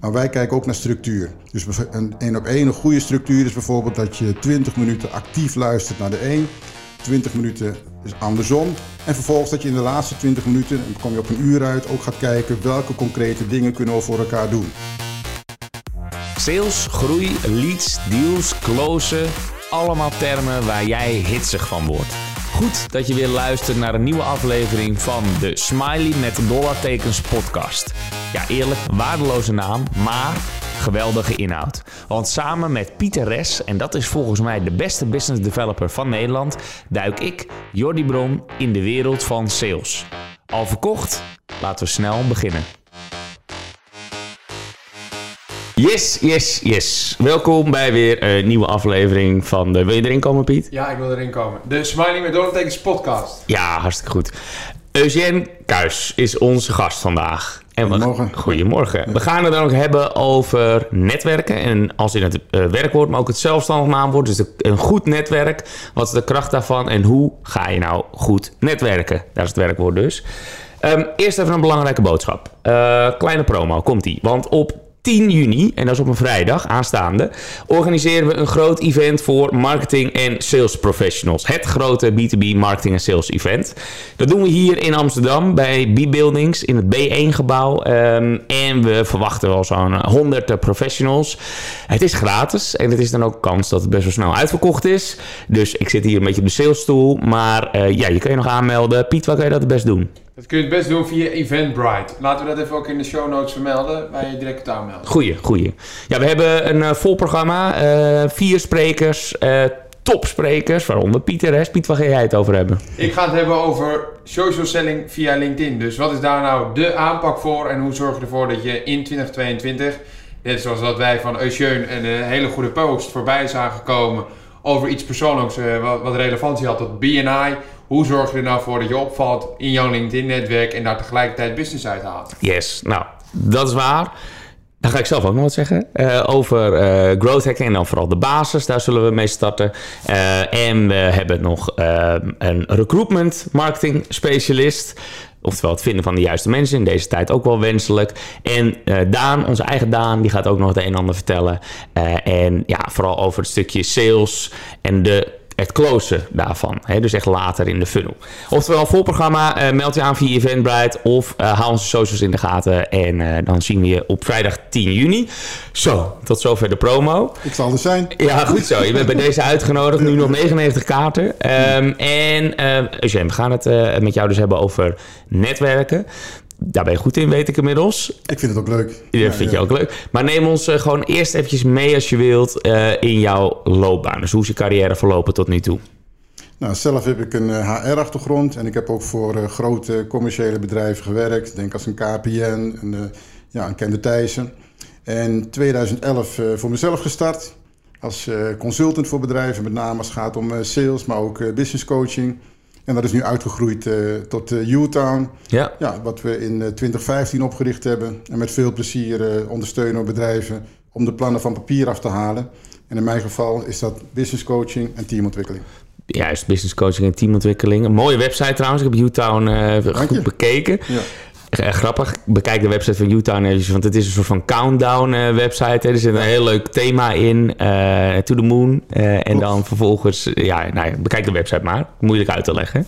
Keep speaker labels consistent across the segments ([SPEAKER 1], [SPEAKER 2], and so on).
[SPEAKER 1] Maar wij kijken ook naar structuur. Dus een één op één, een goede structuur is bijvoorbeeld dat je 20 minuten actief luistert naar de een, 20 minuten is andersom. En vervolgens dat je in de laatste 20 minuten, dan kom je op een uur uit, ook gaat kijken welke concrete dingen kunnen we voor elkaar doen.
[SPEAKER 2] Sales, groei, leads, deals, closen. Allemaal termen waar jij hitsig van wordt. Goed dat je weer luistert naar een nieuwe aflevering van de Smiley met dollartekens podcast. Ja, eerlijk, waardeloze naam, maar geweldige inhoud. Want samen met Pieter Res, en dat is volgens mij de beste business developer van Nederland, duik ik, Jordi Bron, in de wereld van sales. Al verkocht? Laten we snel beginnen. Yes, yes, yes. Welkom bij weer een nieuwe aflevering van de... Wil je erin komen, Piet?
[SPEAKER 3] Ja, ik wil erin komen. De Smiley met podcast.
[SPEAKER 2] Ja, hartstikke goed. Eugène Kuis is onze gast vandaag. En we-
[SPEAKER 1] Goedemorgen.
[SPEAKER 2] Goedemorgen. We gaan het dan ook hebben over netwerken. En als in het eh, werkwoord, maar ook het zelfstandig naamwoord. Dus de- een goed netwerk. Wat is de kracht daarvan? En hoe ga je nou goed netwerken? Daar is het werkwoord dus. Ehm, eerst even een belangrijke boodschap. Eh, kleine promo, komt-ie. Want op 10 juni, en dat is op een vrijdag aanstaande, organiseren we een groot event voor marketing en sales professionals. Het grote B2B marketing en sales event. Dat doen we hier in Amsterdam bij B-Buildings in het B1-gebouw. en we verwachten wel zo'n 100 professionals. Het is gratis en het is dan ook kans dat het best wel snel uitverkocht is. Dus ik zit hier een beetje op de salesstoel. Maar eh, ja, je kan je nog aanmelden. Piet, waar kan je dat het best doen?
[SPEAKER 3] Dat kun je het best doen via Eventbrite. Laten we dat even ook in de show notes vermelden, waar je direct kunt aanmelden.
[SPEAKER 2] Goeie, goeie. Ja, we hebben een eh, vol programma. eh, vier sprekers, eh, topsprekers, waaronder Pieter Res. Piet, waar ga jij het over hebben?
[SPEAKER 3] Ik ga het hebben over social selling via LinkedIn. Dus wat is daar nou de aanpak voor en hoe zorg je ervoor dat je in 2022, net zoals dat wij van Eusjeun een hele goede post voorbij zagen komen over iets persoonlijks eh, wat, wat relevantie had tot BNI. Hoe zorg je er nou voor dat je opvalt in jouw LinkedIn-netwerk en daar tegelijkertijd business uit haalt?
[SPEAKER 2] Yes, nou, dat is waar. Dan ga ik zelf ook nog wat zeggen. eh, over eh, growth hacking en dan vooral de basis. Daar zullen we mee starten. En we hebben nog een recruitment marketing specialist. Oftewel het vinden van de juiste mensen. In deze tijd ook wel wenselijk. En eh, Daan, onze eigen Daan, die gaat ook nog het een en ander vertellen. Eh, en ja, vooral over het stukje sales en de het closen daarvan. Hè? Dus echt later in de funnel. Oftewel, vol programma, eh, meld je aan via Eventbrite of eh haal onze socials in de gaten. En eh, dan zien we je op vrijdag 10 juni. Zo, tot zover de promo.
[SPEAKER 1] Ik zal er zijn.
[SPEAKER 2] Ja, goed zo. Je bent bij deze uitgenodigd. Nu nog 99 kaarten. Ehm, en Eugène, we gaan het met jou dus hebben over netwerken. Daar ben je goed in, weet ik inmiddels.
[SPEAKER 1] Ik vind het ook leuk.
[SPEAKER 2] Dat
[SPEAKER 1] Ja,
[SPEAKER 2] vind
[SPEAKER 1] ja.
[SPEAKER 2] je ook leuk. Maar neem ons eh, gewoon eerst eventjes mee als je wilt eh, in jouw loopbaan. Dus hoe is je carrière verlopen tot nu toe?
[SPEAKER 1] Nou, zelf heb ik een HR-achtergrond en ik heb ook voor eh, grote commerciële bedrijven gewerkt. Denk als een KPN, een, eh, ja, een Kende Thijssen. En 2011 eh, voor mezelf gestart als eh, consultant voor bedrijven, met name als het gaat om eh, sales, maar ook eh, business coaching. En dat is nu uitgegroeid eh, tot eh, U-Town.
[SPEAKER 2] Ja.
[SPEAKER 1] Ja, wat we in eh, 2015 opgericht hebben. En met veel plezier eh, ondersteunen we bedrijven om de plannen van papier af te halen. En in mijn geval is dat business coaching en teamontwikkeling.
[SPEAKER 2] Juist, business coaching en teamontwikkeling. Een mooie website trouwens. Ik heb U-Town eh, goed bekeken.
[SPEAKER 1] Ja.
[SPEAKER 2] Eh, grappig. Bekijk de website van U-Town eventjes, want het is een soort van countdown eh, website. Hè. Er zit een heel leuk thema in, eh, To the Moon. Eh, en dan vervolgens, ja, nou ja, bekijk de website maar. Moeilijk uit te leggen.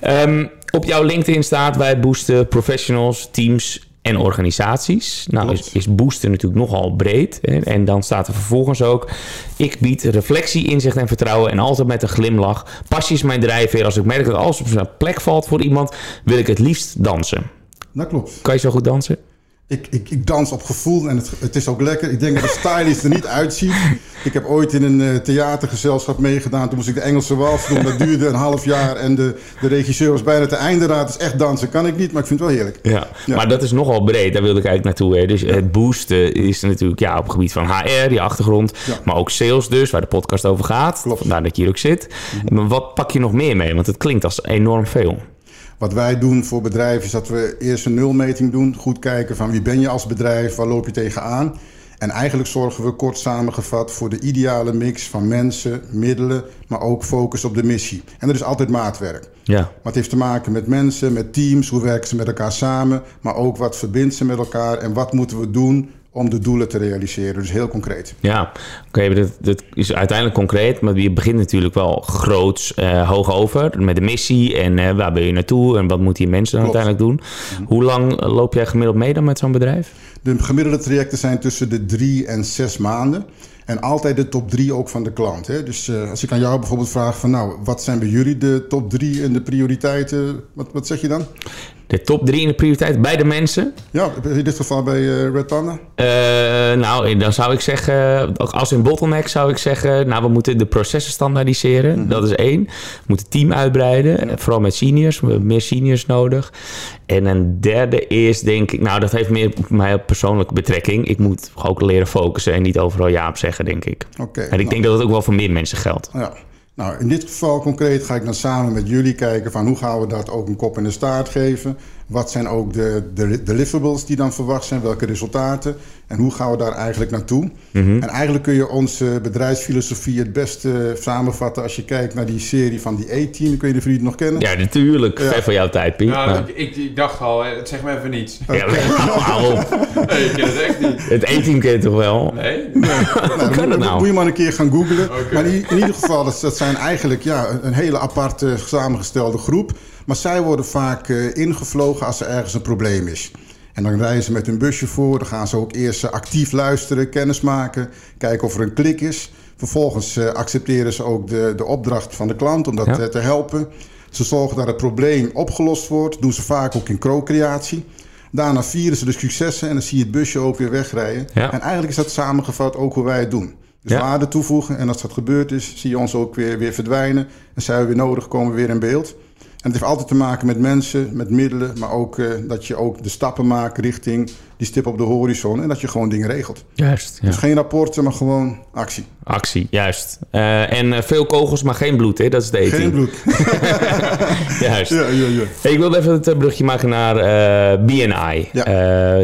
[SPEAKER 2] Ehm, op jouw LinkedIn staat wij boosten professionals, teams en organisaties. Nou
[SPEAKER 1] Klopt.
[SPEAKER 2] is, is boosten natuurlijk nogal breed. Hè? En dan staat er vervolgens ook... Ik bied reflectie, inzicht en vertrouwen en altijd met een glimlach. Passie is mijn drijfveer. Als ik merk dat alles op zijn plek valt voor iemand... wil ik het liefst dansen.
[SPEAKER 1] Dat klopt.
[SPEAKER 2] Kan je zo goed dansen?
[SPEAKER 1] Ik, ik, ik dans op gevoel en het, het is ook lekker. Ik denk dat de stylist er niet uitziet. Ik heb ooit in een eh, theatergezelschap meegedaan. Toen moest ik de Engelse wals doen. Dat duurde een half jaar. En de, de regisseur was bijna te einde raad. Dus echt dansen kan ik niet, maar ik vind het wel heerlijk.
[SPEAKER 2] Ja.
[SPEAKER 1] Ja.
[SPEAKER 2] Maar dat is nogal breed. Daar wilde ik eigenlijk naartoe. Hè? Dus het boosten is natuurlijk ja, op het gebied van HR, je achtergrond.
[SPEAKER 1] Ja.
[SPEAKER 2] Maar ook sales dus, waar de podcast over gaat.
[SPEAKER 1] Klopt.
[SPEAKER 2] Vandaar dat je hier ook zit. Maar wat pak je nog meer mee? Want het klinkt als enorm veel.
[SPEAKER 1] Wat wij doen voor bedrijven is dat we eerst een nulmeting doen. Goed kijken van wie ben je als bedrijf, waar loop je tegenaan. En eigenlijk zorgen we kort samengevat voor de ideale mix van mensen, middelen, maar ook focus op de missie. En dat is altijd maatwerk.
[SPEAKER 2] Ja.
[SPEAKER 1] Maar het heeft te maken met mensen, met teams, hoe werken ze met elkaar samen, maar ook wat verbindt ze met elkaar en wat moeten we doen om de doelen te realiseren. Dus heel concreet.
[SPEAKER 2] Ja, oké, dat, dat is uiteindelijk concreet, maar je begint natuurlijk wel groots, uh, hoog over met de missie en uh, waar ben je naartoe en wat moeten die mensen dan uiteindelijk doen. Hoe lang loop jij gemiddeld mee dan met zo'n bedrijf?
[SPEAKER 1] De gemiddelde trajecten zijn tussen de drie en zes maanden. En altijd de top drie ook van de klant. Hè? Dus uh, als ik aan jou bijvoorbeeld vraag van nou, wat zijn bij jullie de top drie en de prioriteiten? Wat, wat zeg je dan?
[SPEAKER 2] De top drie in de prioriteit bij de mensen?
[SPEAKER 1] Ja, in dit geval bij uh, Red Panda?
[SPEAKER 2] Uh, nou, dan zou ik zeggen, als in bottleneck zou ik zeggen, nou, we moeten de processen standaardiseren. Mm -hmm. Dat is één. We moeten team uitbreiden, ja. vooral met seniors. We hebben meer seniors nodig. En een derde is, denk ik, nou, dat heeft meer op mij persoonlijke betrekking. Ik moet ook leren focussen en niet overal ja op zeggen, denk ik.
[SPEAKER 1] Okay,
[SPEAKER 2] en ik
[SPEAKER 1] nou.
[SPEAKER 2] denk dat het ook wel voor meer mensen geldt.
[SPEAKER 1] Ja. Nou, in dit geval concreet ga ik dan samen met jullie kijken van hoe gaan we dat ook een kop in de staart geven. Wat zijn ook de, de deliverables die dan verwacht zijn, welke resultaten en hoe gaan we daar eigenlijk naartoe. Mm -hmm. En eigenlijk kun je onze bedrijfsfilosofie het beste samenvatten als je kijkt naar die serie van die A-team. Kun je de vrienden nog kennen?
[SPEAKER 2] Ja, natuurlijk. Ja. Ver van jouw tijd, Piet.
[SPEAKER 3] Nou, ik, ik, ik, dacht al, het zegt me even niets.
[SPEAKER 2] Okay. Ja, hou op.
[SPEAKER 3] Nee, ik ken het echt niet.
[SPEAKER 2] Het A-team ken je toch wel?
[SPEAKER 3] Nee?
[SPEAKER 1] nee. nou,
[SPEAKER 2] kan dat
[SPEAKER 1] moet,
[SPEAKER 2] nou?
[SPEAKER 1] Moet je maar een keer gaan googlen.
[SPEAKER 3] Okay.
[SPEAKER 1] Maar in, in, ieder geval, dat, dat zijn eigenlijk ja, een hele aparte samengestelde groep. Maar zij worden vaak uh, ingevlogen als er ergens een probleem is. En dan rijden ze met hun busje voor. Dan gaan ze ook eerst actief luisteren, kennis maken. Kijken of er een klik is. Vervolgens uh, accepteren ze ook de, de opdracht van de klant om dat ja. te helpen. Ze zorgen dat het probleem opgelost wordt. Doen ze vaak ook in co-creatie. Daarna vieren ze de successen en dan zie je het busje ook weer wegrijden.
[SPEAKER 2] Ja.
[SPEAKER 1] En eigenlijk is dat samengevat ook hoe wij het doen. Dus
[SPEAKER 2] Ja.
[SPEAKER 1] waarde toevoegen en als dat gebeurd is, zie je ons ook weer, weer verdwijnen. En zijn we weer nodig, komen we weer in beeld. En het heeft altijd te maken met mensen, met middelen, maar ook eh, dat je ook de stappen maakt richting die stip op de horizon en dat je gewoon dingen regelt.
[SPEAKER 2] Juist, ja.
[SPEAKER 1] Dus geen rapporten, maar gewoon actie.
[SPEAKER 2] Actie, juist. Eh, en eh, veel kogels, maar geen bloed, hè? Dat is de eting.
[SPEAKER 1] Geen bloed.
[SPEAKER 2] Juist.
[SPEAKER 1] ja, ja.
[SPEAKER 2] Hey, ik wilde even het brugje maken naar BNI.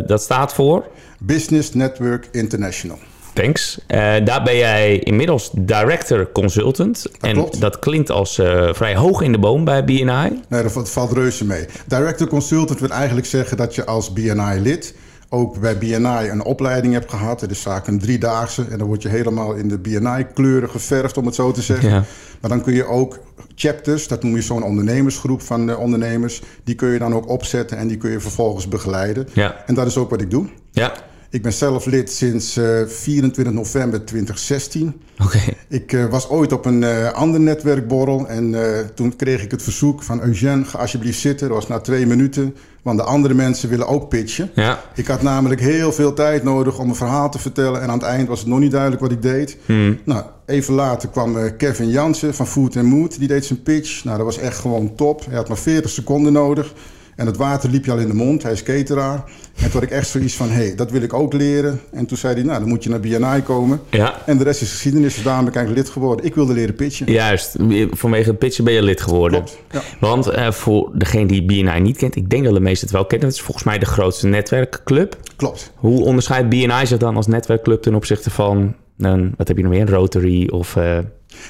[SPEAKER 2] Dat staat voor...
[SPEAKER 1] Business Network International.
[SPEAKER 2] Thanks. Eh, daar ben jij inmiddels director consultant. en
[SPEAKER 1] klopt.
[SPEAKER 2] dat klinkt als eh, vrij hoog in de boom bij BNI.
[SPEAKER 1] Nee, dat valt reuze mee. Director Consultant wil eigenlijk zeggen dat je als BNI-lid ook bij BNI een opleiding hebt gehad. Het is vaak een driedaagse en dan word je helemaal in de BNI-kleuren geverfd, om het zo te zeggen.
[SPEAKER 2] Ja.
[SPEAKER 1] Maar dan kun je ook chapters, dat noem je zo'n ondernemersgroep van eh, ondernemers, die kun je dan ook opzetten en die kun je vervolgens begeleiden.
[SPEAKER 2] Ja.
[SPEAKER 1] En dat is ook wat ik doe.
[SPEAKER 2] Ja,
[SPEAKER 1] Ik ben zelf lid sinds eh, 24 november 2016.
[SPEAKER 2] oké.
[SPEAKER 1] Ik eh, was ooit op een eh, ander netwerkborrel en eh, toen kreeg ik het verzoek van Eugène, ga alsjeblieft zitten. Dat was na twee minuten, want de andere mensen willen ook pitchen.
[SPEAKER 2] Ja.
[SPEAKER 1] Ik had namelijk heel veel tijd nodig om een verhaal te vertellen en aan het eind was het nog niet duidelijk wat ik deed. Nou, even later kwam eh, Kevin Jansen van Food and Mood, die deed zijn pitch. Nou, dat was echt gewoon top. Hij had maar 40 seconden nodig. En het water liep je al in de mond. Hij is cateraar. En toen had ik echt zoiets van, hé, hey, dat wil ik ook leren. En toen zei hij, nou, dan moet je naar BNI komen.
[SPEAKER 2] Ja.
[SPEAKER 1] En de rest is geschiedenis. Dus daarom ben ik eigenlijk lid geworden. Ik wilde leren pitchen.
[SPEAKER 2] Juist, vanwege het pitchen ben je lid geworden.
[SPEAKER 1] Klopt, ja.
[SPEAKER 2] Want eh, voor degene die BNI niet kent, ik denk dat de meesten het wel kennen. Het is volgens mij de grootste netwerkclub.
[SPEAKER 1] Klopt.
[SPEAKER 2] Hoe onderscheidt BNI zich dan als netwerkclub ten opzichte van, een, wat heb je nog meer, een Rotary of... eh,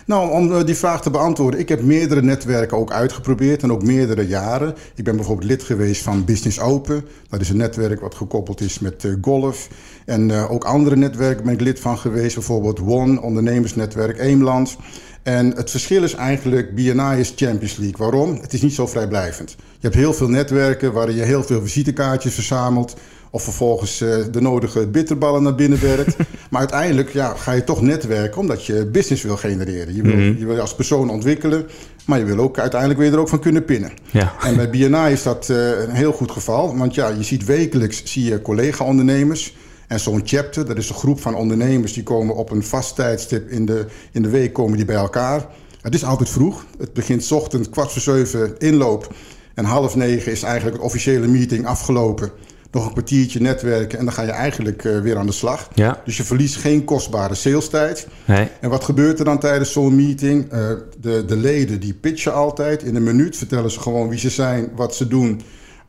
[SPEAKER 1] Nou, om eh, die vraag te beantwoorden. Ik heb meerdere netwerken ook uitgeprobeerd en ook meerdere jaren. Ik ben bijvoorbeeld lid geweest van Business Open. Dat is een netwerk wat gekoppeld is met eh, golf. En eh, ook andere netwerken ben ik lid van geweest. Bijvoorbeeld One, ondernemersnetwerk Eemland. En het verschil is eigenlijk, BNI is Champions League. Waarom? Het is niet zo vrijblijvend. Je hebt heel veel netwerken waarin je heel veel visitekaartjes verzamelt. Of vervolgens eh, de nodige bitterballen naar binnen werkt. maar uiteindelijk ja, ga je toch netwerken omdat je business wil genereren. Je wil, je wil je als persoon ontwikkelen. Maar je wil ook uiteindelijk weer er ook van kunnen pinnen.
[SPEAKER 2] Ja.
[SPEAKER 1] En bij BNI is dat eh, een heel goed geval. Want ja, je ziet wekelijks zie je collega-ondernemers. En zo'n chapter, dat is een groep van ondernemers... die komen op een vast tijdstip in de, in de week komen die bij elkaar. Het is altijd vroeg. Het begint 's ochtend kwart voor zeven inloop. En half negen is eigenlijk het officiële meeting afgelopen. Nog een kwartiertje netwerken en dan ga je eigenlijk eh, weer aan de slag.
[SPEAKER 2] Ja.
[SPEAKER 1] Dus je verliest geen kostbare salestijd.
[SPEAKER 2] nee.
[SPEAKER 1] En wat gebeurt er dan tijdens zo'n meeting? Eh, de, de leden die pitchen altijd. In een minuut vertellen ze gewoon wie ze zijn, wat ze doen,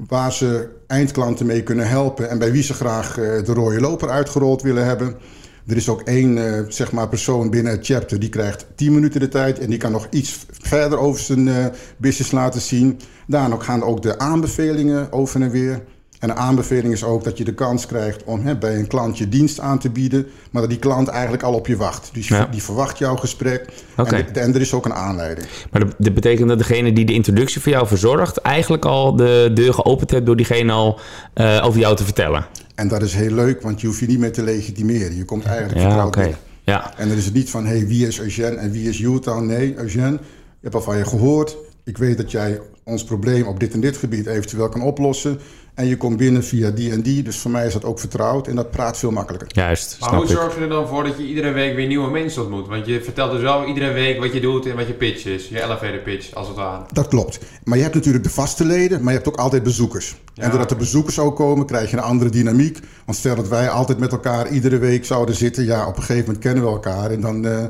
[SPEAKER 1] waar ze eindklanten mee kunnen helpen en bij wie ze graag eh, de rode loper uitgerold willen hebben. Er is ook één zeg maar persoon binnen het chapter die krijgt 10 minuten de tijd en die kan nog iets verder over zijn business laten zien. Daarna gaan ook de aanbevelingen over en weer. En een aanbeveling is ook dat je de kans krijgt om hè, bij een klant je dienst aan te bieden, maar dat die klant eigenlijk al op je wacht. Dus
[SPEAKER 2] Ja.
[SPEAKER 1] die verwacht jouw gesprek
[SPEAKER 2] Oké.
[SPEAKER 1] en, en er is ook een aanleiding.
[SPEAKER 2] Maar dat, dat betekent dat degene die de introductie voor jou verzorgt... eigenlijk al de deur geopend heeft door diegene al eh, over jou te vertellen.
[SPEAKER 1] En dat is heel leuk, want je hoeft je niet meer te legitimeren. Je komt eigenlijk
[SPEAKER 2] Ja,
[SPEAKER 1] vertrouwd.
[SPEAKER 2] Ja,
[SPEAKER 1] En dan is het niet van, hey, wie is Eugène en wie is Utah? Nee, Eugène, ik heb al van je gehoord. Ik weet dat jij ons probleem op dit en dit gebied eventueel kan oplossen. En je komt binnen via die en die. Dus voor mij is dat ook vertrouwd en dat praat veel makkelijker.
[SPEAKER 2] juist.
[SPEAKER 3] Maar hoe
[SPEAKER 2] ik.
[SPEAKER 3] zorg je er dan voor dat je iedere week weer nieuwe mensen ontmoet? Want je vertelt dus wel iedere week wat je doet en wat je pitch is. Je elevator pitch, als het ware.
[SPEAKER 1] Dat klopt. Maar je hebt natuurlijk de vaste leden, maar je hebt ook altijd bezoekers.
[SPEAKER 3] Ja.
[SPEAKER 1] En doordat de bezoekers ook komen, krijg je een andere dynamiek. Want stel dat wij altijd met elkaar iedere week zouden zitten. Ja, op een gegeven moment kennen we elkaar. En dan, eh,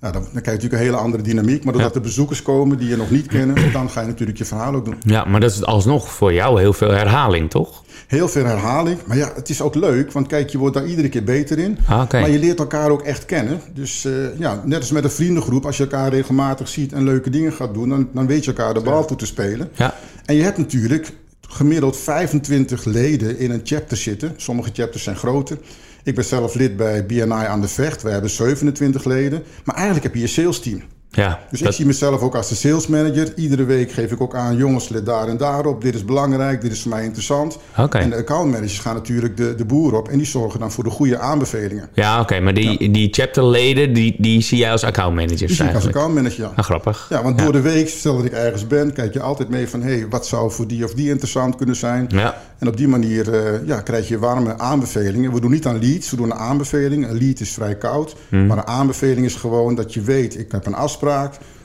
[SPEAKER 1] nou, dan, dan krijg je natuurlijk een hele andere dynamiek. Maar doordat
[SPEAKER 2] Ja.
[SPEAKER 1] de bezoekers komen die je nog niet kennen, dan ga je natuurlijk je verhaal ook doen.
[SPEAKER 2] Ja, maar dat is alsnog voor jou heel veel herhaling, toch?
[SPEAKER 1] Heel veel herhaling. Maar ja, het is ook leuk. Want kijk, je wordt daar iedere keer beter in.
[SPEAKER 2] Ah.
[SPEAKER 1] Maar je leert elkaar ook echt kennen. Dus eh, ja, net als met een vriendengroep. Als je elkaar regelmatig ziet en leuke dingen gaat doen... dan, dan weet je elkaar de bal toe te spelen.
[SPEAKER 2] Ja,
[SPEAKER 1] En je hebt natuurlijk gemiddeld 25 leden in een chapter zitten. Sommige chapters zijn groter. Ik ben zelf lid bij BNI aan de Vecht. We hebben 27 leden. Maar eigenlijk heb je je sales team.
[SPEAKER 2] Ja.
[SPEAKER 1] Dus
[SPEAKER 2] dat-
[SPEAKER 1] ik zie mezelf ook als de sales manager. Iedere week geef ik ook aan, jongens, let daar en daarop. Dit is belangrijk, dit is voor mij interessant. En de account managers gaan natuurlijk de, de boer op. En die zorgen dan voor de goede aanbevelingen.
[SPEAKER 2] Ja, oké, maar die, die chapterleden, die, die zie jij als accountmanagers
[SPEAKER 1] Die zie ik als
[SPEAKER 2] eigenlijk?
[SPEAKER 1] account manager, ja.
[SPEAKER 2] Ah, grappig.
[SPEAKER 1] Ja, want door de week, stel dat ik ergens ben, kijk je altijd mee van... hé, hey, wat zou voor die of die interessant kunnen zijn?
[SPEAKER 2] Ja,
[SPEAKER 1] En op die manier eh, ja, krijg je warme aanbevelingen. We doen niet aan leads, we doen een aanbeveling. Een lead is vrij koud.
[SPEAKER 2] Hmm.
[SPEAKER 1] Maar een aanbeveling is gewoon dat je weet... ik heb een afspraak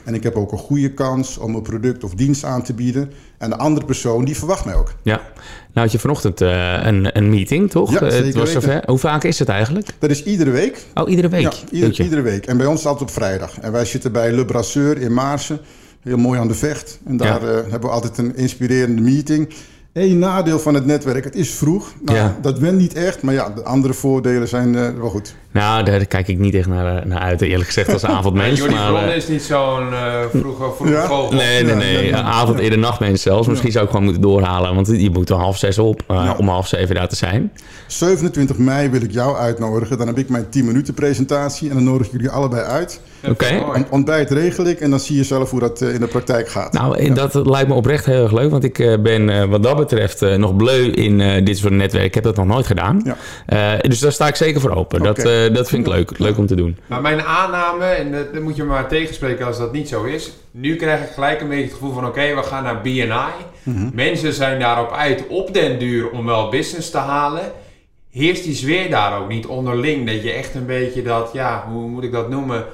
[SPEAKER 1] en ik heb ook een goede kans... om een product of dienst aan te bieden. En de andere persoon, die verwacht mij ook.
[SPEAKER 2] ja. Nou had je vanochtend eh, een, een meeting, toch?
[SPEAKER 1] Ja,
[SPEAKER 2] Eh, het was zover. Hoe vaak is het eigenlijk?
[SPEAKER 1] Dat is iedere week.
[SPEAKER 2] Oh, iedere week?
[SPEAKER 1] Ja, ieder- iedere week. En bij ons altijd op vrijdag. En wij zitten bij Le Brasseur in Maarsen. Heel mooi aan de vecht. En daar
[SPEAKER 2] Ja.
[SPEAKER 1] eh, hebben we altijd een inspirerende meeting. Eén nadeel van het netwerk, het is vroeg. Nou,
[SPEAKER 2] Ja.
[SPEAKER 1] Dat went niet echt, maar ja, de andere voordelen zijn eh, wel goed.
[SPEAKER 2] Nou, daar kijk ik niet echt naar, eh, naar uit, eerlijk gezegd, als avondmens.
[SPEAKER 3] Jordi
[SPEAKER 2] maar,
[SPEAKER 3] Bron
[SPEAKER 2] eh,
[SPEAKER 3] is niet zo'n eh vroege, vroege
[SPEAKER 1] Ja?
[SPEAKER 3] vogel.
[SPEAKER 2] Nee, nee, nee.
[SPEAKER 1] ja, ja.
[SPEAKER 2] Avond, eerder nachtmens zelfs. Misschien zou ik gewoon moeten doorhalen. Want je moet om half zes op.
[SPEAKER 1] Ja.
[SPEAKER 2] Om half zeven daar te zijn.
[SPEAKER 1] 27 mei wil ik jou uitnodigen. Dan heb ik mijn 10 minuten presentatie. En dan nodig ik jullie allebei uit.
[SPEAKER 2] Oké.
[SPEAKER 1] Ont- Ontbijt regel ik. En dan zie je zelf hoe dat eh, in de praktijk gaat.
[SPEAKER 2] Nou, eh, dat lijkt me oprecht heel erg leuk. Want ik eh, ben eh, wat dat betreft eh, nog bleu in eh, dit soort netwerk. Ik heb dat nog nooit gedaan.
[SPEAKER 1] Ja.
[SPEAKER 2] Eh, dus daar sta ik zeker voor open. Dat, eh, dat vind ik leuk. Leuk om te doen.
[SPEAKER 3] Maar mijn aanname, en dat, dat moet je maar tegenspreken als dat niet zo is. Nu krijg ik gelijk een beetje het gevoel van: oké, we gaan naar BNI.
[SPEAKER 1] Mhm.
[SPEAKER 3] Mensen zijn daarop uit op den duur om wel business te halen. Heerst die sfeer daar ook niet onderling? Dat je echt een beetje dat, ja, hoe moet ik dat noemen?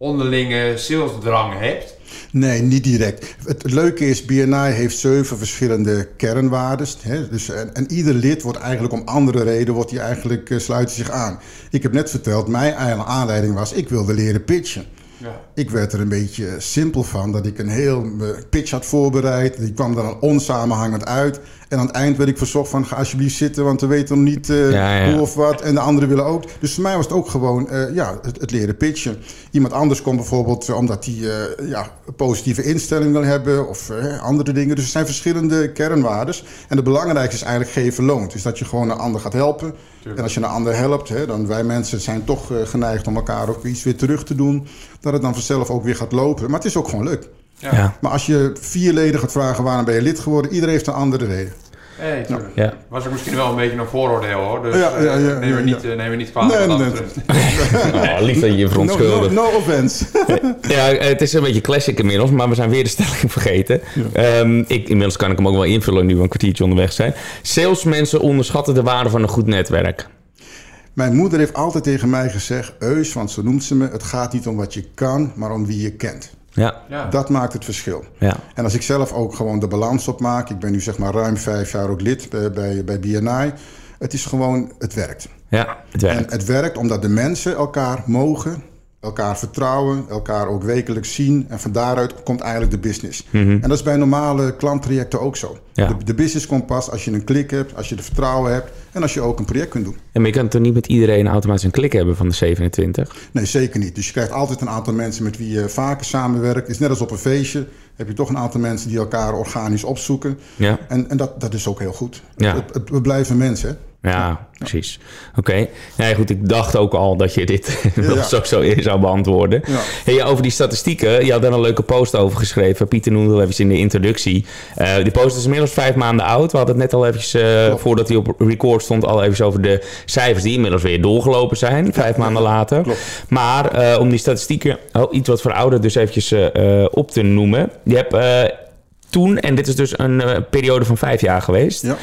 [SPEAKER 3] Onderlinge salesdrang hebt.
[SPEAKER 1] Nee, niet direct. Het leuke is, BNI heeft zeven verschillende kernwaardes. Hè? Dus, en, ieder lid wordt eigenlijk om andere reden, wordt die eigenlijk, eh, sluit zich aan. Ik heb net verteld, mijn aanleiding was, ik wilde leren pitchen.
[SPEAKER 3] Ja.
[SPEAKER 1] Ik werd er een beetje simpel van dat ik een heel eh, pitch had voorbereid. Die kwam er dan onsamenhangend uit. En aan het eind werd ik verzocht van ga alsjeblieft zitten, want we weten nog niet eh,
[SPEAKER 2] Ja, ja.
[SPEAKER 1] hoe of wat. En de anderen willen ook. Dus voor mij was het ook gewoon eh, ja, het, het leren pitchen. Iemand anders komt bijvoorbeeld omdat hij eh, ja, een positieve instelling wil hebben of eh, andere dingen. Dus er zijn verschillende kernwaardes. En het belangrijkste is eigenlijk geven loont. Dus dat je gewoon een ander gaat helpen. En als je een ander helpt, hè, dan wij mensen zijn toch geneigd om elkaar ook iets weer terug te doen. Dat het dan vanzelf ook weer gaat lopen. Maar het is ook gewoon leuk.
[SPEAKER 3] Ja.
[SPEAKER 2] Ja.
[SPEAKER 1] Maar als je vier leden gaat vragen waarom ben je lid geworden, iedereen heeft een andere reden.
[SPEAKER 3] Hey.
[SPEAKER 2] Ja.
[SPEAKER 3] Was ook misschien wel een beetje een vooroordeel hoor. Dus
[SPEAKER 1] Ja, ja, ja,
[SPEAKER 3] eh,
[SPEAKER 1] ja,
[SPEAKER 3] neem, er niet, eh, neem er niet kwalijk
[SPEAKER 1] Nee,
[SPEAKER 3] wat
[SPEAKER 1] nee,
[SPEAKER 3] dat
[SPEAKER 1] nee.
[SPEAKER 3] betreft.
[SPEAKER 2] Oh, lief dat je je
[SPEAKER 1] No, no,
[SPEAKER 2] verontschuldigt.
[SPEAKER 1] no offense.
[SPEAKER 2] Ja, het is een beetje classic inmiddels, maar we zijn weer de stelling vergeten. Ehm, ik, inmiddels kan ik hem ook wel invullen nu we een kwartiertje onderweg zijn. Salesmensen onderschatten de waarde van een goed netwerk.
[SPEAKER 1] Mijn moeder heeft altijd tegen mij gezegd, Eus, want zo noemt ze me, het gaat niet om wat je kan, maar om wie je kent.
[SPEAKER 2] Ja,
[SPEAKER 3] Ja.
[SPEAKER 1] Dat maakt het verschil.
[SPEAKER 2] ja,
[SPEAKER 1] En als ik zelf ook gewoon de balans opmaak, ik ben nu zeg maar ruim vijf jaar ook lid bij, bij, bij BNI. Het is gewoon, het werkt.
[SPEAKER 2] ja, het
[SPEAKER 1] En
[SPEAKER 2] werkt.
[SPEAKER 1] het werkt omdat de mensen elkaar mogen elkaar vertrouwen, elkaar ook wekelijks zien. En van daaruit komt eigenlijk de business.
[SPEAKER 2] Mhm.
[SPEAKER 1] En dat is bij normale klanttrajecten ook zo.
[SPEAKER 2] Ja.
[SPEAKER 1] De, de business komt pas als je een klik hebt, als je de vertrouwen hebt en als je ook een project kunt doen.
[SPEAKER 2] En maar je kan toch niet met iedereen automatisch een klik hebben van de 27?
[SPEAKER 1] Nee, zeker niet. Dus je krijgt altijd een aantal mensen met wie je vaker samenwerkt. Het is net als op een feestje. Heb je toch een aantal mensen die elkaar organisch opzoeken.
[SPEAKER 2] Ja.
[SPEAKER 1] En, en dat, dat is ook heel goed.
[SPEAKER 2] Ja.
[SPEAKER 1] Het- het- we blijven mensen.
[SPEAKER 2] Ja, precies. Oké. Nee, goed, ik dacht ook al dat je dit
[SPEAKER 1] Ja.
[SPEAKER 2] zo, zo in zou beantwoorden.
[SPEAKER 1] Ja.
[SPEAKER 2] Hey, over die statistieken, je had daar een leuke post over geschreven. Pieter noemde al even in de introductie. Eh, die post is inmiddels vijf maanden oud. We hadden het net al eventjes, eh, voordat hij op record stond, al even over de cijfers die inmiddels weer doorgelopen zijn, vijf maanden later.
[SPEAKER 1] Klopt.
[SPEAKER 2] Maar eh, om die statistieken oh, iets wat verouderd dus eventjes op te noemen. Je hebt toen, en dit is dus een periode van vijf jaar geweest...
[SPEAKER 1] Ja,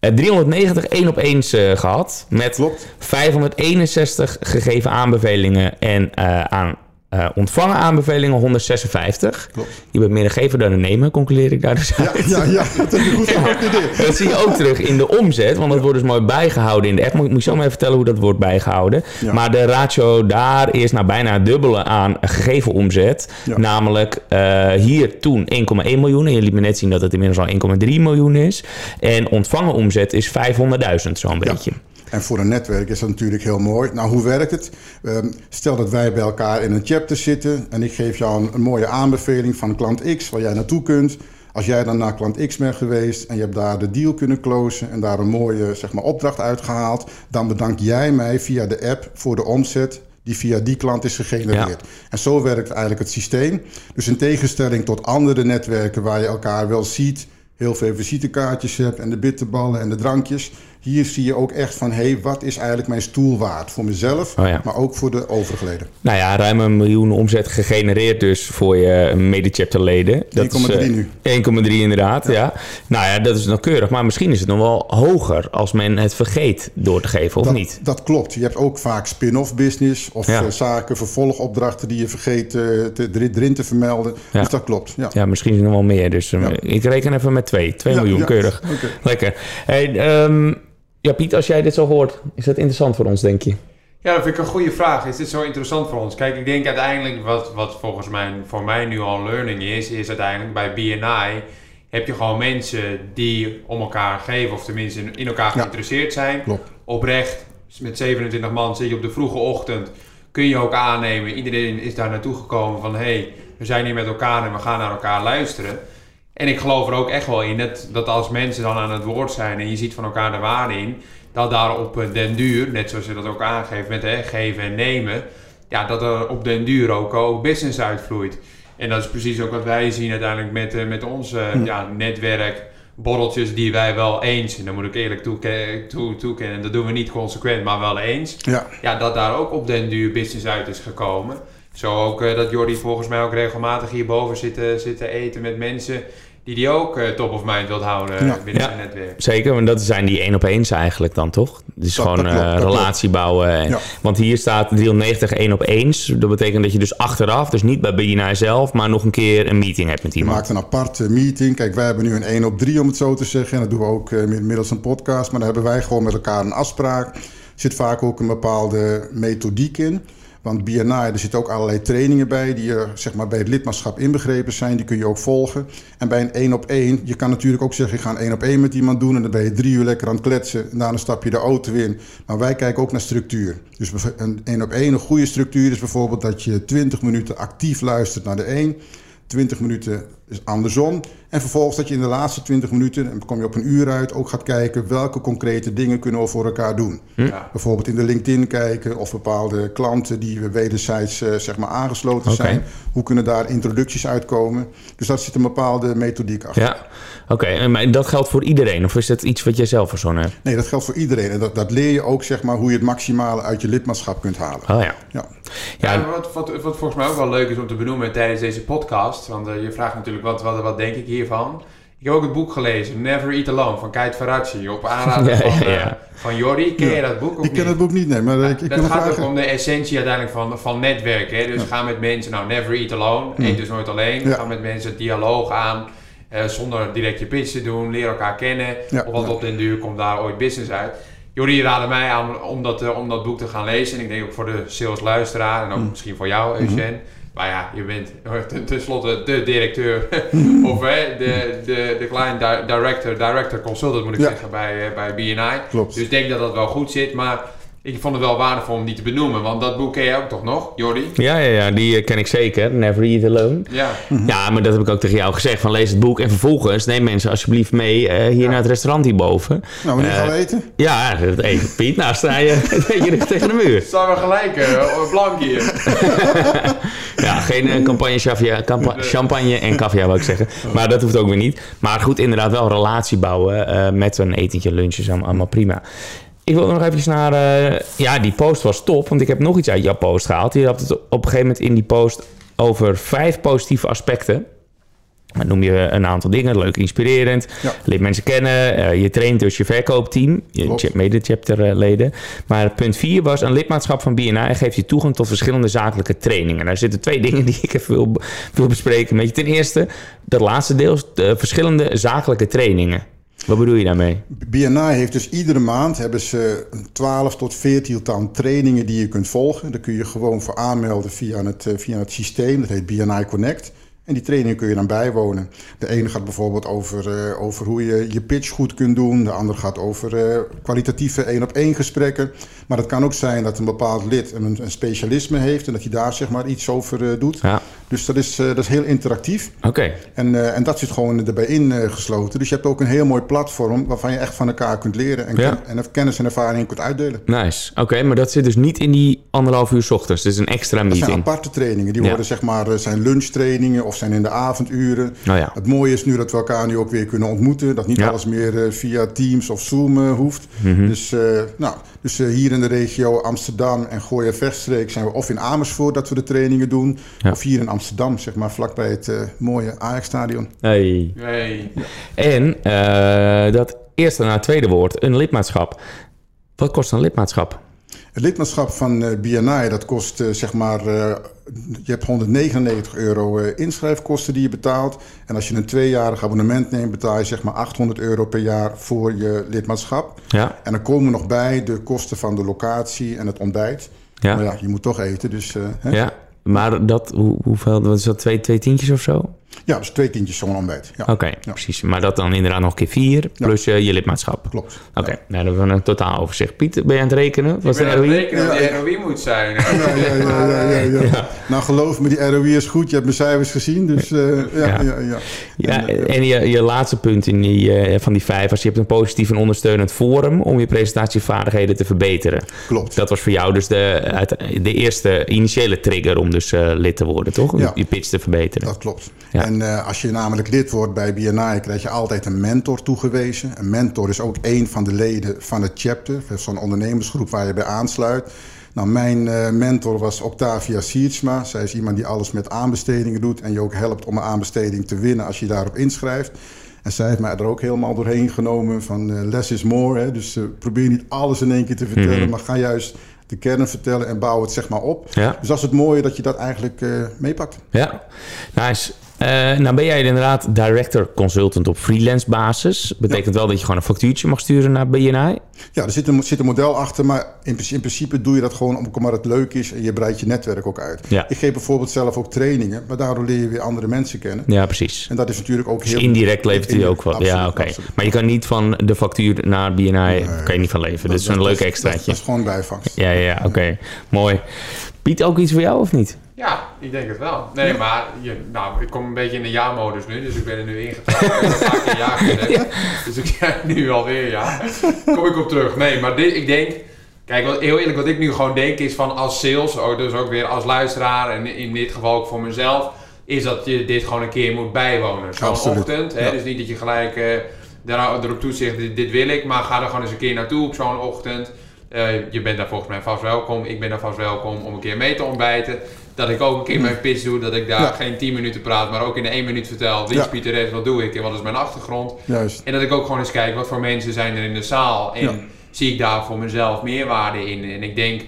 [SPEAKER 2] 390 één op eens eh, gehad. Met
[SPEAKER 1] klopt.
[SPEAKER 2] 561 gegeven aanbevelingen en eh, aan eh, ontvangen aanbevelingen 156.
[SPEAKER 1] Klopt.
[SPEAKER 2] Je bent meer een gever dan een nemer, concludeer ik daar dus
[SPEAKER 1] Ja,
[SPEAKER 2] uit.
[SPEAKER 1] ja, ja, dat heb je goed.
[SPEAKER 2] Dat zie je ook terug in de omzet, want dat wordt dus mooi bijgehouden in de app. Moet, moet je zo maar even vertellen hoe dat wordt bijgehouden.
[SPEAKER 1] Ja.
[SPEAKER 2] Maar de ratio daar is nou bijna het dubbele aan gegeven omzet. Namelijk eh, hier toen 1,1 miljoen. En je liet me net zien dat het inmiddels al 1,3 miljoen is. En ontvangen omzet is 500.000 zo'n beetje.
[SPEAKER 1] En voor een netwerk is dat natuurlijk heel mooi. Nou, hoe werkt het? Ehm, stel dat wij bij elkaar in een chapter zitten en ik geef jou een, een mooie aanbeveling van klant X waar jij naartoe kunt. Als jij dan naar klant X bent geweest en je hebt daar de deal kunnen closen en daar een mooie zeg maar, opdracht uitgehaald, dan bedank jij mij via de app voor de omzet die via die klant is gegenereerd. En zo werkt eigenlijk het systeem. Dus in tegenstelling tot andere netwerken waar je elkaar wel ziet, heel veel visitekaartjes hebt en de bitterballen en de drankjes. Hier zie je ook echt van, hé, hey, wat is eigenlijk mijn stoel waard? Voor mezelf,
[SPEAKER 2] Oh ja.
[SPEAKER 1] maar ook voor de overige leden.
[SPEAKER 2] Nou ja, ruim een miljoen omzet gegenereerd dus voor je mede-chapter-leden. Dat is,
[SPEAKER 1] 1,3
[SPEAKER 2] eh,
[SPEAKER 1] nu.
[SPEAKER 2] 1,3 inderdaad, ja. Nou ja, dat is nauwkeurig. Maar misschien is het nog wel hoger als men het vergeet door te geven, of
[SPEAKER 1] dat,
[SPEAKER 2] niet?
[SPEAKER 1] Dat klopt. Je hebt ook vaak spin-off business of
[SPEAKER 2] Ja.
[SPEAKER 1] eh, zaken, vervolgopdrachten die je vergeet eh, te, erin- te vermelden.
[SPEAKER 2] Ja.
[SPEAKER 1] Dus dat klopt, ja.
[SPEAKER 2] Ja, misschien is het nog wel meer. Dus ik reken even met 2. 2
[SPEAKER 1] Ja,
[SPEAKER 2] miljoen, keurig. Lekker. Hey, ehm, ja, Piet, als jij dit zo hoort, is dat interessant voor ons, denk je?
[SPEAKER 3] Ja, dat vind ik een goede vraag. Is dit zo interessant voor ons? Kijk, ik denk uiteindelijk wat, wat volgens mij voor mij nu al een learning is, is uiteindelijk bij BNI heb je gewoon mensen die om elkaar geven, of tenminste in, in elkaar
[SPEAKER 1] Ja.
[SPEAKER 3] geïnteresseerd zijn.
[SPEAKER 1] Klopt.
[SPEAKER 3] Oprecht, met 27 man zit je op de vroege ochtend, kun je ook aannemen. Iedereen is daar naartoe gekomen van, hé, hey, we zijn hier met elkaar en we gaan naar elkaar luisteren. En ik geloof er ook echt wel in dat, dat als mensen dan aan het woord zijn en je ziet van elkaar de waarde in, dat daar op eh, den duur, net zoals je dat ook aangeeft met hè, geven en nemen, ja, dat er op den duur ook, ook business uitvloeit. En dat is precies ook wat wij zien uiteindelijk met, eh, met ons eh, ja, netwerk, borreltjes die wij wel eens, en dan moet ik eerlijk toeke- toe, toekennen, dat doen we niet consequent, maar wel eens,
[SPEAKER 1] Ja,
[SPEAKER 3] ja, dat daar ook op den duur business uit is gekomen. Zo ook dat Jordi volgens mij ook regelmatig hierboven zit, zit te eten met mensen die die ook eh, top of mind wilt houden
[SPEAKER 1] Ja.
[SPEAKER 3] binnen
[SPEAKER 2] Ja.
[SPEAKER 3] zijn netwerk.
[SPEAKER 2] Zeker, want dat zijn die één op eens eigenlijk dan toch? Dus
[SPEAKER 1] Dat-
[SPEAKER 2] gewoon
[SPEAKER 1] dat klopt,
[SPEAKER 2] eh,
[SPEAKER 1] klopt.
[SPEAKER 2] relatie bouwen. En-
[SPEAKER 1] Ja.
[SPEAKER 2] Want hier staat 390 één op eens. Dat betekent dat je dus achteraf, dus niet bij BNI zelf, maar nog een keer een meeting hebt met
[SPEAKER 1] Je
[SPEAKER 2] iemand.
[SPEAKER 1] maakt een aparte meeting. Kijk, wij hebben nu een 1 op 3 om het zo te zeggen. En dat doen we ook eh, middels een podcast. Maar daar hebben wij gewoon met elkaar een afspraak. Er zit vaak ook een bepaalde methodiek in. Want BNI, er zitten ook allerlei trainingen bij die er zeg maar, bij het lidmaatschap inbegrepen zijn. Die kun je ook volgen. En bij een 1 op 1, je kan natuurlijk ook zeggen, ik ga een 1 op 1 met iemand doen. En dan ben je drie uur lekker aan het kletsen. En daarna stap je de auto in. Maar wij kijken ook naar structuur. Dus een 1 op 1, een goede structuur is bijvoorbeeld dat je 20 minuten actief luistert naar de 1. 20 minuten is andersom. En vervolgens dat je in de laatste 20 minuten, en dan kom je op een uur uit, ook gaat kijken welke concrete dingen kunnen we voor elkaar doen.
[SPEAKER 3] Ja.
[SPEAKER 1] Bijvoorbeeld in de LinkedIn kijken of bepaalde klanten die we wederzijds eh, zeg maar aangesloten zijn. Hoe kunnen daar introducties uitkomen? Dus daar zit een bepaalde methodiek achter.
[SPEAKER 2] Ja, oké. en Maar dat geldt voor iedereen? Of is dat iets wat jij zelf verzonnen hebt?
[SPEAKER 1] Nee, dat geldt voor iedereen. En dat, dat leer je ook zeg maar hoe je het maximale uit je lidmaatschap kunt halen.
[SPEAKER 2] Oh ja.
[SPEAKER 1] Ja.
[SPEAKER 3] Ja,
[SPEAKER 2] Ja,
[SPEAKER 3] wat, wat, wat volgens mij ook wel leuk is om te benoemen tijdens deze podcast, want eh, je vraagt natuurlijk wat, wat, wat denk ik hiervan. Ik heb ook het boek gelezen, Never Eat Alone, van Kite Ferracci, op aanraden
[SPEAKER 2] Ja,
[SPEAKER 3] van,
[SPEAKER 2] ja,
[SPEAKER 3] eh, van Jordi. Ken je dat boek of
[SPEAKER 1] Ik ken
[SPEAKER 3] niet?
[SPEAKER 1] het boek niet, nee, maar eh, ik, ik
[SPEAKER 3] dat gaat
[SPEAKER 1] vragen.
[SPEAKER 3] ook om de essentie uiteindelijk van, van netwerken. Hè? Dus ga met mensen, nou, never eat alone. Eet dus nooit alleen.
[SPEAKER 1] Ja.
[SPEAKER 3] Ga met mensen het dialoog aan. eh, zonder direct je pitch te doen. Leer elkaar kennen.
[SPEAKER 1] Ja,
[SPEAKER 3] Of want
[SPEAKER 1] ja.
[SPEAKER 3] op den duur komt daar ooit business uit. Jordi raadde mij aan om dat, om dat boek te gaan lezen. En ik denk ook voor de sales luisteraar en ook
[SPEAKER 1] Mm.
[SPEAKER 3] misschien voor jou. Eugène. Maar ja, je bent ten- tenslotte de directeur of hè, de, de, de client di- director, director consultant moet ik
[SPEAKER 1] Ja.
[SPEAKER 3] zeggen bij, eh, bij BNI.
[SPEAKER 1] Klopt.
[SPEAKER 3] Dus ik denk dat dat wel goed zit. Maar ik vond het wel waardevol om die te benoemen. Want dat boek ken je ook toch nog, Jordi?
[SPEAKER 2] Ja, ja, ja, die eh, ken ik zeker. Never Eat Alone.
[SPEAKER 3] Ja.
[SPEAKER 2] Ja, maar dat heb ik ook tegen jou gezegd. Van lees het boek en vervolgens neem mensen alsjeblieft mee eh, hier
[SPEAKER 3] Ja.
[SPEAKER 2] naar het restaurant hierboven.
[SPEAKER 1] Nou, wanneer gaan we
[SPEAKER 2] Eh,
[SPEAKER 1] eten?
[SPEAKER 2] Ja, dat even Piet. Nou sta je dicht tegen de muur.
[SPEAKER 3] Staan we gelijk, blank hier.
[SPEAKER 2] Ja, geen campagne champagne, campa-
[SPEAKER 3] Nee.
[SPEAKER 2] champagne en caviar wou ik zeggen. Maar dat hoeft ook weer niet. Maar goed, inderdaad wel een relatie bouwen eh, met een etentje, lunches, allemaal, allemaal prima. Ik wil nog even naar... eh, ja, die post was top, want ik heb nog iets uit jouw post gehaald. Je had het op een gegeven moment in die post over vijf positieve aspecten. Dan noem je een aantal dingen, leuk, inspirerend.
[SPEAKER 1] Ja.
[SPEAKER 2] Leert mensen kennen. eh, je traint dus je verkoopteam, je mede-chapterleden. Maar punt 4 was een lidmaatschap van BNI geeft je toegang tot verschillende zakelijke trainingen. Daar zitten twee dingen die ik even wil, wil bespreken met je. Ten eerste, dat laatste deel, de verschillende zakelijke trainingen. Wat bedoel je daarmee?
[SPEAKER 1] BNI heeft dus iedere maand hebben ze 12 tot 14 tal trainingen die je kunt volgen. Daar kun je gewoon voor aanmelden via het, eh, via het systeem. Dat heet BNI Connect. En die trainingen kun je dan bijwonen. De ene gaat bijvoorbeeld over, eh, over hoe je je pitch goed kunt doen. De andere gaat over eh, kwalitatieve één-op-één gesprekken. Maar het kan ook zijn dat een bepaald lid een, een specialisme heeft... en dat hij daar zeg maar iets over eh, doet.
[SPEAKER 2] Ja,
[SPEAKER 1] Dus dat is, dat is heel interactief.
[SPEAKER 2] oké.
[SPEAKER 1] En, en dat zit gewoon erbij ingesloten. dus je hebt ook een heel mooi platform waarvan je echt van elkaar kunt leren en,
[SPEAKER 2] Ja.
[SPEAKER 1] ken- en kennis en ervaring kunt uitdelen.
[SPEAKER 2] Nice. Oké, maar dat zit dus niet in die anderhalf uur 's ochtends. Het is een extra
[SPEAKER 1] Dat zijn
[SPEAKER 2] meeting.
[SPEAKER 1] aparte trainingen. Die
[SPEAKER 2] Ja.
[SPEAKER 1] worden zeg maar, zijn lunchtrainingen of zijn in de avonduren.
[SPEAKER 2] Nou ja.
[SPEAKER 1] Het mooie is nu dat we elkaar nu ook weer kunnen ontmoeten. Dat niet
[SPEAKER 2] Ja. Mhm.
[SPEAKER 1] alles meer eh, via Teams of Zoom eh, hoeft. Dus, eh, nou, dus hier in de regio Amsterdam en Gooi Vechtstreek zijn we of in Amersfoort dat we de trainingen doen.
[SPEAKER 2] Ja.
[SPEAKER 1] Of hier in Amsterdam, zeg maar vlakbij het mooie Ajax-stadion.
[SPEAKER 2] Hey.
[SPEAKER 3] Nee.
[SPEAKER 2] En eh, dat eerste naar het tweede woord, een lidmaatschap. Wat kost een lidmaatschap?
[SPEAKER 1] Het lidmaatschap van eh, BNI, dat kost eh, zeg maar, eh, je hebt 199 euro inschrijfkosten die je betaalt. En als je een tweejarig abonnement neemt, betaal je zeg maar 800 euro per jaar voor je lidmaatschap.
[SPEAKER 2] Ja,
[SPEAKER 1] En dan komen nog bij de kosten van de locatie en het ontbijt.
[SPEAKER 2] ja,
[SPEAKER 1] Maar
[SPEAKER 2] ja.
[SPEAKER 1] ja, je moet toch eten, dus hè?
[SPEAKER 2] Maar dat, hoe, hoeveel, wat is dat, twee, twee tientjes of zo?
[SPEAKER 1] Ja, dus twee tientjes zo'n ontbijt. Ja,
[SPEAKER 2] Oké, precies. Maar dat dan inderdaad nog keer vier, plus eh, je lidmaatschap.
[SPEAKER 1] klopt.
[SPEAKER 2] Oké, nou, dan hebben we een totaal overzicht. Piet, ben je aan het rekenen?
[SPEAKER 3] Ik
[SPEAKER 2] Was
[SPEAKER 3] ben
[SPEAKER 2] de
[SPEAKER 3] aan het rekenen dat die ROI moet zijn.
[SPEAKER 1] Ja, ja, ja, ja, ja, ja. Nou, geloof me, die ROI is goed. Je hebt mijn cijfers gezien, dus eh, ja,
[SPEAKER 2] Ja.
[SPEAKER 1] ja, ja.
[SPEAKER 2] Ja,
[SPEAKER 1] En, eh,
[SPEAKER 2] en je, je laatste punt in die, eh, van die vijf was... je hebt een positief en ondersteunend forum... om je presentatievaardigheden te verbeteren.
[SPEAKER 1] klopt.
[SPEAKER 2] Dat was voor jou dus de, de eerste initiële trigger om dus eh, lid te worden, toch? Om
[SPEAKER 1] Ja.
[SPEAKER 2] je pitch te verbeteren.
[SPEAKER 1] Dat klopt.
[SPEAKER 2] Ja.
[SPEAKER 1] En eh, als je namelijk lid wordt bij BNI, krijg je altijd een mentor toegewezen. Een mentor is ook één van de leden van het chapter, zo'n ondernemersgroep waar je bij aansluit. Nou, mijn eh, mentor was Octavia Siertsma. Zij is iemand die alles met aanbestedingen doet en je ook helpt om een aanbesteding te winnen als je daarop inschrijft. En zij heeft mij er ook helemaal doorheen genomen van eh, less is more. Hè? Dus probeer niet alles in één keer te vertellen,
[SPEAKER 2] Mhm.
[SPEAKER 1] maar ga juist de kern vertellen en bouw het zeg maar op.
[SPEAKER 2] Ja.
[SPEAKER 1] Dus dat is het mooie dat je dat eigenlijk eh, meepakt.
[SPEAKER 2] Ja, nice. Eh, nou ben jij inderdaad director consultant op freelance basis. Betekent wel dat je gewoon een factuurtje mag sturen naar BNI.
[SPEAKER 1] Ja, er zit een, zit een model achter, maar in, principe- in principe doe je dat gewoon omdat het leuk is en je breidt je netwerk ook uit.
[SPEAKER 2] Ja.
[SPEAKER 1] Ik geef bijvoorbeeld zelf ook trainingen, maar daardoor leer je weer andere mensen kennen.
[SPEAKER 2] Ja, precies.
[SPEAKER 1] En dat is natuurlijk ook
[SPEAKER 2] Dus
[SPEAKER 1] heel...
[SPEAKER 2] indirect levert hij ook wat. ja, oké. Maar je kan niet van de factuur naar BNI, kan je niet van leven. Dat is een leuk extraatje.
[SPEAKER 1] Dat, is gewoon bijvangst.
[SPEAKER 2] Ja, ja, ja, oké. Mooi. Piet, ook iets voor jou of niet?
[SPEAKER 3] Ja, ik denk het wel. Nee, maar je, nou, ik kom een beetje in de ja-modus nu, dus ik ben er nu ingetrapt. ik een ja. Dus ik zeg nu alweer ja. Kom ik op terug. Nee, maar dit, ik denk... Kijk, wat, heel eerlijk, wat ik nu gewoon denk is van als sales, oh, dus ook weer als luisteraar en in dit geval ook voor mezelf, is dat je dit gewoon een keer moet bijwonen. Zo'n ochtend. Hè?
[SPEAKER 1] ja.
[SPEAKER 3] Dus niet dat je gelijk eh, daar, erop toezegt, dit, dit wil ik, maar ga er gewoon eens een keer naartoe op zo'n ochtend. Eh, je bent daar volgens mij vast welkom. Ik ben daar vast welkom om een keer mee te ontbijten. Dat ik ook een keer mijn pitch doe. Dat ik daar
[SPEAKER 1] Ja.
[SPEAKER 3] geen 10 minuten praat, maar ook in de 1 minuut vertel. Wie is
[SPEAKER 1] Ja.
[SPEAKER 3] Pieter wat doe ik en wat is mijn achtergrond.
[SPEAKER 1] Juist.
[SPEAKER 3] En dat ik ook gewoon eens kijk wat voor mensen zijn er in de zaal. En
[SPEAKER 1] Ja.
[SPEAKER 3] zie ik daar voor mezelf meerwaarde in. En ik denk,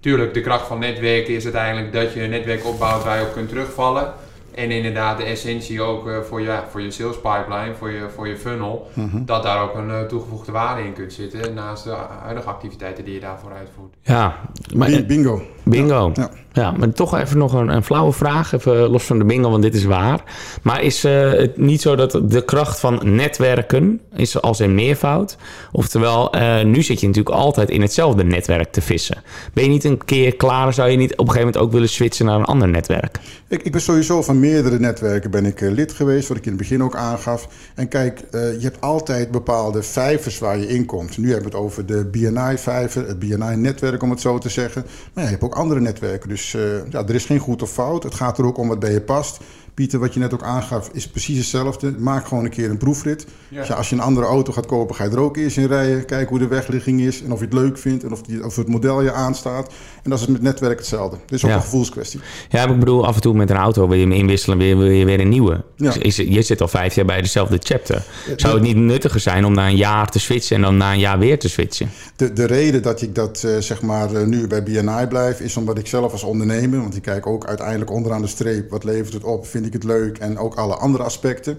[SPEAKER 3] tuurlijk, de kracht van netwerken is uiteindelijk dat je een netwerk opbouwt waar je op kunt terugvallen. En inderdaad de essentie ook eh, voor, je, voor je sales pipeline, voor je, voor je funnel.
[SPEAKER 1] Mhm.
[SPEAKER 3] Dat daar ook een eh, toegevoegde waarde in kunt zitten. Naast de huidige activiteiten die je daarvoor uitvoert.
[SPEAKER 2] Ja, maar,
[SPEAKER 1] Bi- Bingo.
[SPEAKER 2] Bingo.
[SPEAKER 1] Ja.
[SPEAKER 2] Ja. maar toch even nog een, een flauwe vraag, even los van de bingo, want dit is waar. Maar is eh, het niet zo dat de kracht van netwerken is als een meervoud? Oftewel, eh, nu zit je natuurlijk altijd in hetzelfde netwerk te vissen. Ben je niet een keer klaar, zou je niet op een gegeven moment ook willen switchen naar een ander netwerk?
[SPEAKER 1] Ik, ik ben sowieso van meerdere netwerken ben ik eh, lid geweest, wat ik in het begin ook aangaf. En kijk, je hebt altijd bepaalde vijvers waar je in komt. Nu hebben we het over de BNI-vijver, het BNI-netwerk om het zo te zeggen. Maar ja, je hebt ook andere netwerken. Dus eh, ja, er is geen goed of fout. Het gaat er ook om wat bij je past. Pieter, wat je net ook aangaf, is precies hetzelfde. Maak gewoon een keer een proefrit.
[SPEAKER 3] Ja.
[SPEAKER 1] Dus ja, als je een andere auto gaat kopen, ga je er ook eerst in rijden. Kijk hoe de wegligging is en of je het leuk vindt en of, die, of het model je aanstaat. En dat is met netwerk hetzelfde. Het is ook
[SPEAKER 2] Ja.
[SPEAKER 1] een gevoelskwestie.
[SPEAKER 2] Ja, maar ik bedoel, af en toe met een auto wil je hem inwisselen, wil je, wil je weer een nieuwe.
[SPEAKER 1] Ja.
[SPEAKER 2] Dus is, je zit al vijf jaar bij dezelfde chapter. Zou het niet nuttiger zijn om na een jaar te switchen en dan na een jaar weer te switchen?
[SPEAKER 1] De, de reden dat ik dat eh, zeg maar eh, nu bij BNI blijf, is omdat ik zelf als ondernemer, want ik kijk ook uiteindelijk onderaan de streep, wat levert het op, vind ik het leuk en ook alle andere aspecten.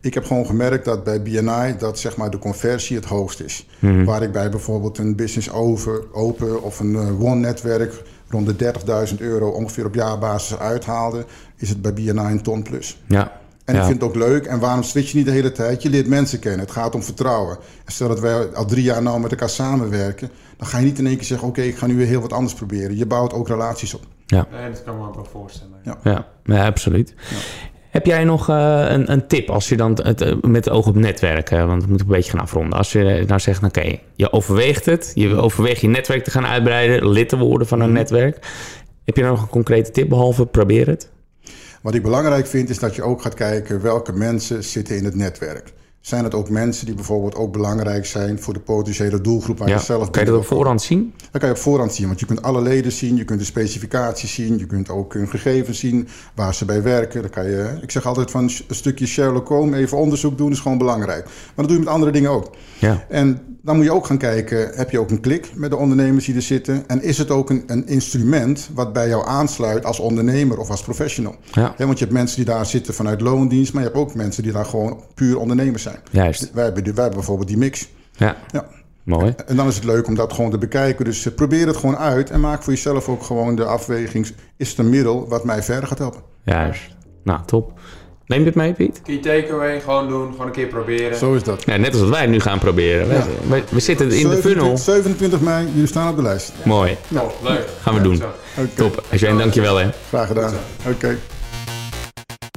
[SPEAKER 1] Ik heb gewoon gemerkt dat bij BNI dat zeg maar de conversie het hoogst is. Waar ik bij bijvoorbeeld een business over, open of een eh, one-netwerk rond de 30.000 euro ongeveer op jaarbasis uithaalde, is het bij BNI een ton plus.
[SPEAKER 2] Ja.
[SPEAKER 1] En
[SPEAKER 2] ja.
[SPEAKER 1] ik vind het ook leuk. En waarom switch je niet de hele tijd? Je leert mensen kennen. Het gaat om vertrouwen. En stel dat wij al drie jaar nou met elkaar samenwerken, dan ga je niet in één keer zeggen: Oké, ik ga nu weer heel wat anders proberen. Je bouwt ook relaties op.
[SPEAKER 2] Ja.
[SPEAKER 3] Nee, dat kan ik me ook wel voorstellen.
[SPEAKER 1] Ja.
[SPEAKER 2] Ja, ja absoluut. Heb jij nog eh, een, een tip als je dan het, eh, met het oog op netwerken, want we moeten een beetje gaan afronden. Als je nou zegt, oké, je overweegt het, je overweegt je netwerk te gaan uitbreiden, lid te worden van een netwerk. Heb je nou nog een concrete tip behalve probeer het?
[SPEAKER 1] Wat ik belangrijk vind, is dat je ook gaat kijken welke mensen zitten in het netwerk. Zijn het ook mensen die bijvoorbeeld ook belangrijk zijn voor de potentiële doelgroep waar
[SPEAKER 2] Ja.
[SPEAKER 1] je zelf
[SPEAKER 2] Kan je dat op voorhand zien?
[SPEAKER 1] Dat kan je op voorhand zien, want je kunt alle leden zien, je kunt de specificaties zien, je kunt ook hun gegevens zien, waar ze bij werken. Dan kan je, ik zeg altijd van een stukje Sherlock Holmes, even onderzoek doen, is gewoon belangrijk. Maar dat doe je met andere dingen ook.
[SPEAKER 2] Ja.
[SPEAKER 1] En dan moet je ook gaan kijken, heb je ook een klik met de ondernemers die er zitten? En is het ook een, een instrument wat bij jou aansluit als ondernemer of als professional?
[SPEAKER 2] Ja.
[SPEAKER 1] Want je hebt mensen die daar zitten vanuit loondienst, maar je hebt ook mensen die daar gewoon puur ondernemers zijn.
[SPEAKER 2] Juist.
[SPEAKER 1] Wij hebben, wij hebben bijvoorbeeld die mix.
[SPEAKER 2] Ja,
[SPEAKER 1] Ja.
[SPEAKER 2] mooi.
[SPEAKER 1] En dan is het leuk om dat gewoon te bekijken. Dus eh, probeer het gewoon uit en maak voor jezelf ook gewoon de afweging. Is het een middel wat mij verder gaat helpen?
[SPEAKER 2] Juist. Nou, top. Neem je het mee, Piet?
[SPEAKER 3] Key takeaway, gewoon doen, gewoon een keer proberen.
[SPEAKER 1] Zo is dat.
[SPEAKER 2] Ja, net als wat wij nu gaan proberen. We,
[SPEAKER 1] Ja.
[SPEAKER 2] we, we zitten in de
[SPEAKER 1] 27
[SPEAKER 2] funnel.
[SPEAKER 1] 27 mei, jullie staan op de lijst.
[SPEAKER 2] Mooi.
[SPEAKER 3] Top, leuk.
[SPEAKER 2] Gaan we doen.
[SPEAKER 1] Oké,
[SPEAKER 2] Top. Eugene, dankjewel hè.
[SPEAKER 1] graag gedaan. Oké.